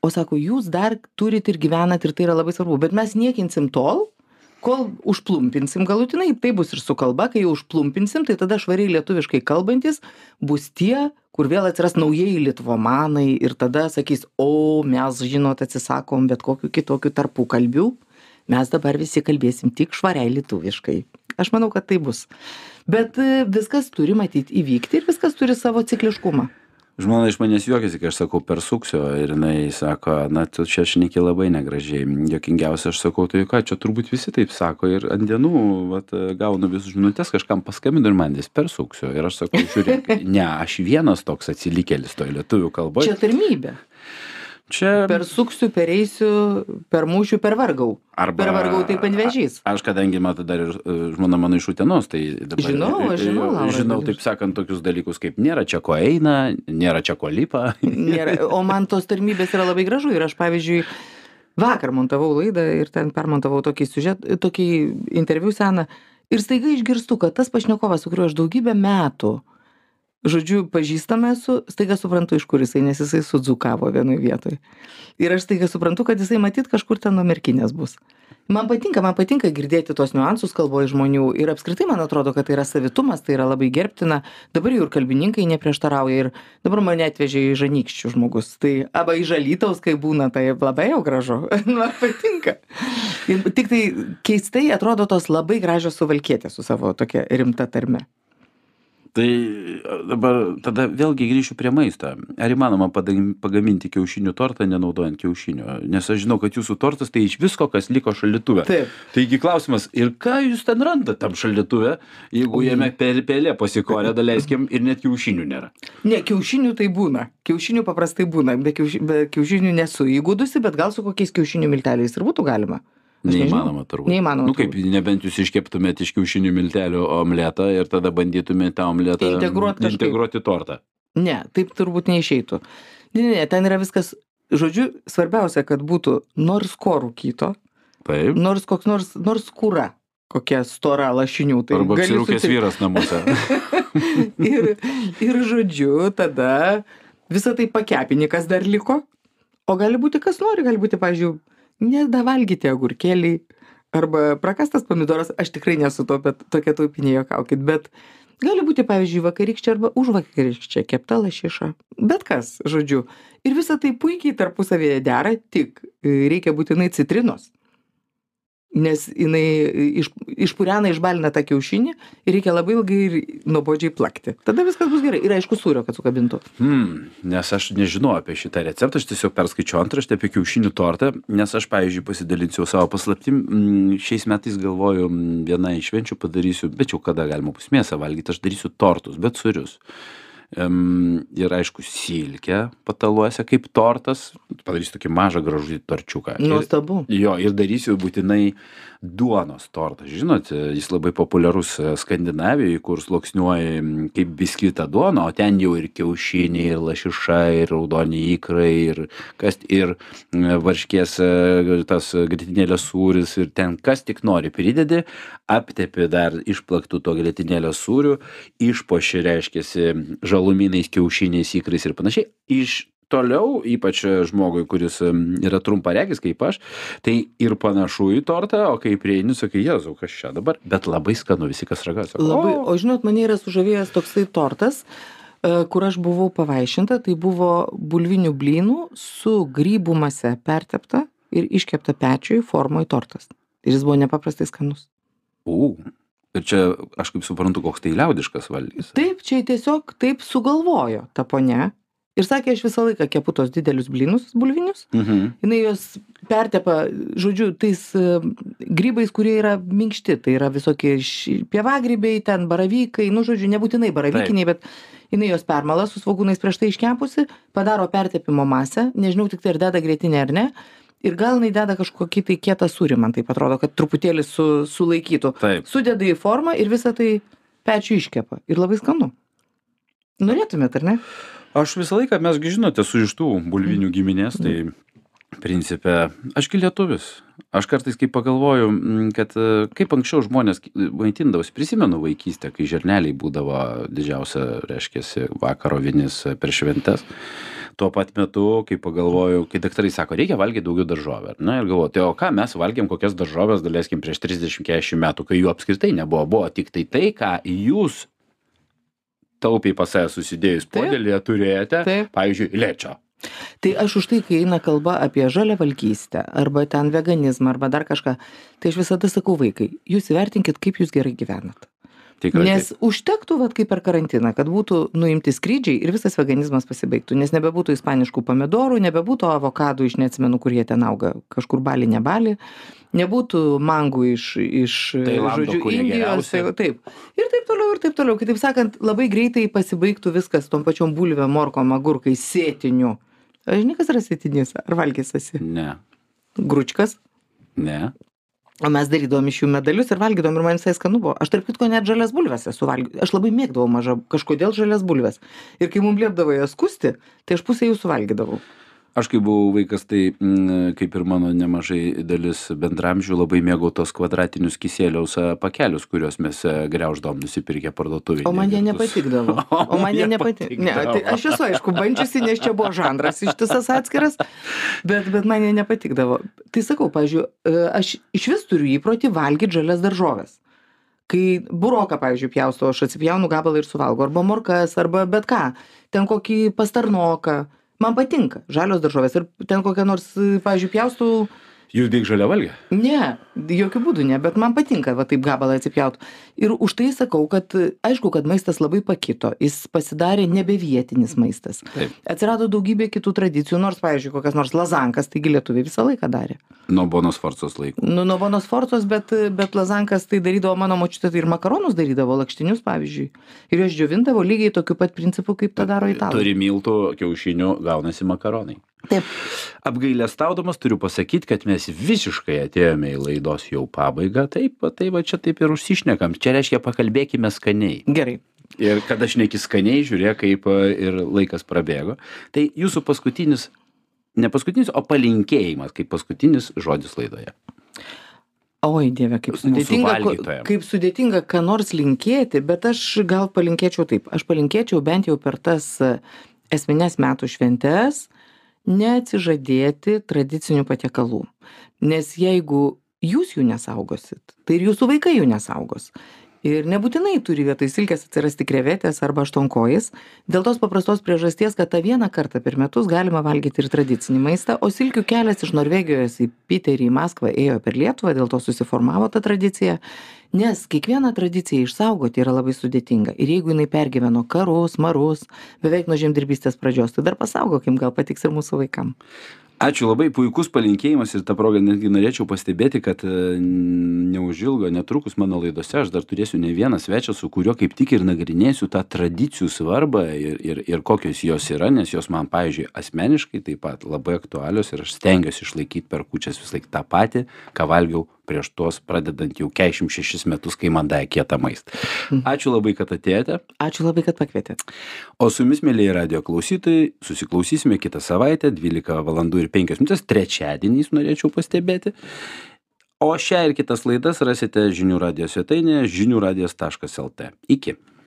O sako, jūs dar turit ir gyvenat ir tai yra labai svarbu, bet mes niekinsim tol, kol užplumpinsim galutinai, tai bus ir su kalba, kai jau užplumpinsim, tai tada švariai lietuviškai kalbantis bus tie, kur vėl atsiras naujieji litvomanai ir tada sakys, o mes, žinot, atsisakom bet kokių kitokių tarpų kalbių, mes dabar visi kalbėsim tik švariai lietuviškai. Aš manau, kad tai bus. Bet e, viskas turi matyti įvykti ir viskas turi savo cikliškumą. Žmona iš manęs juokiasi, kai aš sakau persuksiu ir jinai sako, na, tu čia šneki labai negražiai. Jokingiausia, aš sakau, tai ką, čia turbūt visi taip sako ir ant dienų, vat, gaunu visus žinutės, kažkam paskambinu ir man vis persuksiu. Ir aš sakau, žiūrėk, ne, aš vienas toks atsilikėlis toj lietuvių kalboje. Čia tarmybė. Čia Persuksiu, pereisiu, permušiu, pervargau. Arba- Pervargau taip ant vežys. Aš kadangi matau dar ir e, žmona mano iš Utenos, tai dabar Žinau, aš žinau, e, Laura, žinau taip sakant, tokius dalykus kaip nėra čia ko eina, nėra čia ko lipa. *laughs* Nėra, o man tos tarnybės yra labai gražu ir aš, pavyzdžiui, vakar montavau laidą ir ten permontavau tokį siužet, tokį interviu seną ir staiga išgirstu, kad tas pašnekovas, su kuriuo aš daugybę metų, žodžiu, pažįstame esu, staiga suprantu, iš kur jisai, nes jisai sudzukavo vienoje vietoje. Ir aš staiga suprantu, kad jisai matyt kažkur ten nuo merkinės bus. Man patinka, man patinka girdėti tos niuansus kalboje žmonių ir apskritai man atrodo, kad tai yra savitumas, tai yra labai gerbtina. Dabar jau ir kalbininkai neprieštarauja ir dabar mane atvežė į žanykščių žmogus. Tai arba į žalytaus, kai būna, tai labai jau gražu. *laughs* man patinka. Ir tik tai keistai atrodo tos labai gražios suvalkėtės su savo tokia rimta tarme. Tai e, dabar tada vėlgi grįšiu prie maisto. Ar įmanoma padam- pagaminti kiaušinių tortą nenaudojant kiaušinio? Nes aš žinau, kad jūsų tortas tai iš visko, kas liko šaldytuve. Taip. Taigi klausimas, ir ką jūs ten randat tam šaldytuve, jeigu jame pel- pelė pasikorė, daleiskim, ir net kiaušinių nėra? Ne, kiaušinių tai būna. Kiaušinių paprastai būna. Be, kiauši, be kiaušinių nesu įgudusi, bet gal su kokiais kiaušinių milteliais ir būtų galima. Neįmanoma turbūt. Neįmanoma Nu kaip, nebent jūs iškeptumėt iš kiaušinių miltelių omletą ir tada bandytumėte tą omletą Integruot kažkaip. integruoti tortą. Ne, taip turbūt neišeitų. Ne, ne, ne, ten yra viskas. Žodžiu, svarbiausia, kad būtų nors ko rūkyto, Taip. nors koks nors, nors kūra, kokia stora lašinių. Tai Arba apsirūkęs vyras namuose. *laughs* ir, ir žodžiu, tada visą tai pakepini, kas dar liko. O gali būti kas nori, gali būti, pavyzdžiui, nedavalgyti agurkėliai arba prakastas pomidoras. Aš tikrai nesu to, bet tokia taupinė jokaukit. Bet gali būti, pavyzdžiui, vakarykščia arba užvakarykščia kepta lašiša. Bet kas, žodžiu. Ir visa tai puikiai tarpusavėje dera, tik e, reikia būtinai citrinos. Nes jinai e, iš, išpurena, išbalina tą kiaušinį ir reikia labai ilgai ir nuobodžiai plakti. Tada viskas bus gerai. Ir aišku, sūrio, kad sukabintų. Hmm, nes aš nežinau apie šitą receptą, aš tiesiog perskaičiau antraštę apie kiaušinių tortą, nes aš, pavyzdžiui, pasidalinsiu savo paslaptim, mm, šiais metais galvoju, mm, vieną iš švenčių padarysiu, bet jau kada galima bus mėsą valgyti, aš darysiu tortus, bet surius. Um, ir aišku, silkę pataluose kaip tortas, padarysiu tokį mažą gražų torčiuką. Ir- Nuostabu. Jo, ir darysiu būtinai duonos tortą. Žinot, jis labai populiarus e, Skandinavijoje, kur sluoksniuoja kaip biskvita duona, o ten jau ir kiaušiniai, ir lašiša, ir raudoni įkrai, ir, kas, ir varškės e, tas gritinėlės sūris, ir ten kas tik nori pridedi, aptepi dar išplaktų to gritinėlės sūrių, išpoši, reiškia, žalumynais, kiaušiniais, įkrais ir panašiai. Iš toliau, ypač žmogui, kuris yra trumparegis kaip aš, tai ir panašu į tortą, o kai prieini, sakai, Jėzau, kas čia dabar, bet labai skanu visi, kas ragas. Labai, o žinot, mane yra sužavėjęs toksai tortas, e, kur aš buvau pavaišinta, tai buvo bulvinių blynų su grybų mase pertepta ir iškepta pečiui formoje tortas. Ir jis buvo nepaprastai skanus. U. Ir čia, aš kaip suprantu, koks tai liaudiškas valgys. Taip, čia tiesiog taip sugalvojo ta ponia. Ir sakė, aš visą laiką kepu tos didelius blynus bulvinius. Mhm. Jinai juos pertepa, žodžiu, tais e, grybais, kurie yra minkšti. Tai yra visokie pievagrybiai, ten baravykai, nu, žodžiu, nebūtinai baravykiniai, bet jinai juos permala su svogūnais prieš tai iškepusi, padaro pertepimo masę, nežinau tik tai ar deda grėtinę ar ne. Ir gal jinai deda kažkokį tai kietą sūrį, man tai atrodo, kad truputėlį su, sulaikytų. Taip. Sudeda į formą ir visą tai pečių iškepa. Ir labai skanu. Norėtumėt, ar ne? Aš visą laiką, mesgi žinote, su iš tų bulvinių giminės, tai principė, ašgi lietuvis. Aš kartais kaip pagalvoju, mm, kad e, kaip anksčiau žmonės maitindavosi, prisimenu vaikystę, kai žerneliai būdavo didžiausia, reiškia, vakaro vienis per šventes. Tuo pat metu, kai pagalvoju, kai daktarai sako, reikia valgyti daugiau daržovę. Na ir galvoju, tai o ką mes valgėm, kokias daržovės, daleiskim, prieš 30-40 metų, kai jų apskritai nebuvo, buvo tik tai tai, ką jūs taupiai pas save susidėjus Taip. podėlėje turėjote, Taip. pavyzdžiui, lečio. Tai aš už tai, kai eina kalba apie žaliavalgystę, arba ten veganizmą, arba dar kažką, tai aš visada sakau vaikai, jūs įvertinkit, kaip jūs gerai gyvenat. Tikrai. Nes taip. užtektų, vat, kaip per karantiną, kad būtų nuimti skrydžiai ir visas veganizmas pasibaigtų, nes nebebūtų ispaniškų pomidorų, nebebūtų avokadų iš neatsimenu, kur jie ten auga, kažkur bali, nebali, nebūtų mangų iš, iš Tailando, žodžiu, Indijos, tai, taip. Ir taip toliau, ir taip toliau. Kitaip sakant, labai greitai pasibaigtų viskas tom pačiom bulvėm, morkom, agurkai, sėtiniu. žinai kas yra sėtinys ar valgęs esi Ne. gručkas Ne. O mes darydavom iš jų medalius ir valgydavom ir man visai skanu buvo. Aš tarp kitko net žalias bulves esu valgius aš labai mėgdavau maža kažkodėl žalias bulves. Ir kai mum liepdavo jas skusti tai aš pusę jų suvalgydavau Aš kai buvau vaikas, tai mm, kaip ir mano nemažai dalis bendramžių labai mėgau tos kvadratinius kisėliaus a, pakelius, kuriuos mes a, greuždavom nusipirkę parduotuvėje. o man jie nepatikdavo. *laughs* O man jie nepatikdavo ne tai aš esu aišku bandžiusi nes čia buvo žanras ištisas atskiras bet bet man jie nepatikdavo. Tai sakau pavyzdžiui e, aš išvis turiu įprotį valgyt žalias daržoves. Kai buroką pavyzdžiui pjaustau aš atsipjaunu gabalą ir suvalgau arba morkas arba bet ką ten kokį pastarnoką man patinka žalios daržovės ir ten kokią nors pavyzdžiui pjaustau Jūs beig žalia valgė? ne jokiu būdu ne bet man patinka va taip gabalą atsipjaut ir už tai sakau kad aišku kad maistas labai pakito jis pasidarė nebevietinis maistas Taip. atsirado daugybė kitų tradicijų nors pavyzdžiui kokias nors lazankas taigi lietuviai visą laiką darė Nuo Bonos Forcos laikų. nu nuo bonos fortos bet bet lazankas tai darydavo mano močiutė tai ir makaronus darydavo lakštinius pavyzdžiui ir juos džiovindavo lygiai tokiu pat principu kaip tą daro italai Turi miltų, kiaušinių, gaunasi makaronai. Taip Apgailestaudamas turiu pasakyti, kad mes visiškai atėjome į laidos jau pabaigą. Taip, tai va čia taip ir užsišnekam. Čia reiškia pakalbėkime skaniai. gerai Ir kada šneki skaniai, žiūrėk, kaip a, ir laikas prabėgo. Tai jūsų paskutinis, ne paskutinis, o palinkėjimas, kaip paskutinis žodis laidoje. oi dieve kaip sudėtinga kaip sudėtinga ką nors linkėti bet aš gal palinkėčiau taip aš palinkėčiau bent jau per tas e, esmines metų šventes neatsižadėti tradicinių patiekalų. Nes jeigu jūs jų nesaugosit tai ir jūsų vaikai jų nesaugos ir nebūtinai turi vietoj silkės atsirasti krevetės arba aštuonkojis. Dėl tos paprastos priežasties kad tą vieną kartą per metus galima valgyti ir tradicinį maistą o silkių kelias iš norvegijos į piterį į maskvą ėjo per lietuvą dėl to susiformavo ta tradicija. Nes kiekvieną tradiciją išsaugoti yra labai sudėtinga. Ir jeigu jinai pergyveno karus marus beveik nuo žemdirbystės pradžios tai dar pasaugokim gal patiks ir mūsų vaikam Ačiū labai, puikus palinkėjimas ir tą progą netgi norėčiau pastebėti, kad e, neužilgo, netrukus mano laidose aš dar turėsiu ne vieną svečią, su kuriuo kaip tik ir nagrinėsiu tą tradicijų svarbą ir, ir, ir kokios jos yra, nes jos man, pavyzdžiui, asmeniškai taip pat labai aktualios ir aš stengiuosi išlaikyti per kučias vis laik tą patį, ką valgiau prieš tuos pradedant jau 46 metus, kai man davė kietą maistą. Ačiū labai, kad atėjote. ačiū labai kad pakvietėt O su jumis, mėlyje radio klausytojai, susiklausysime kitą savaitę, 12 val. ir 5 minutės, trečiadieniais norėčiau pastebėti. O šią ir kitas laidas rasite žinių radijos svetainėje žiniųradijas.lt. Iki.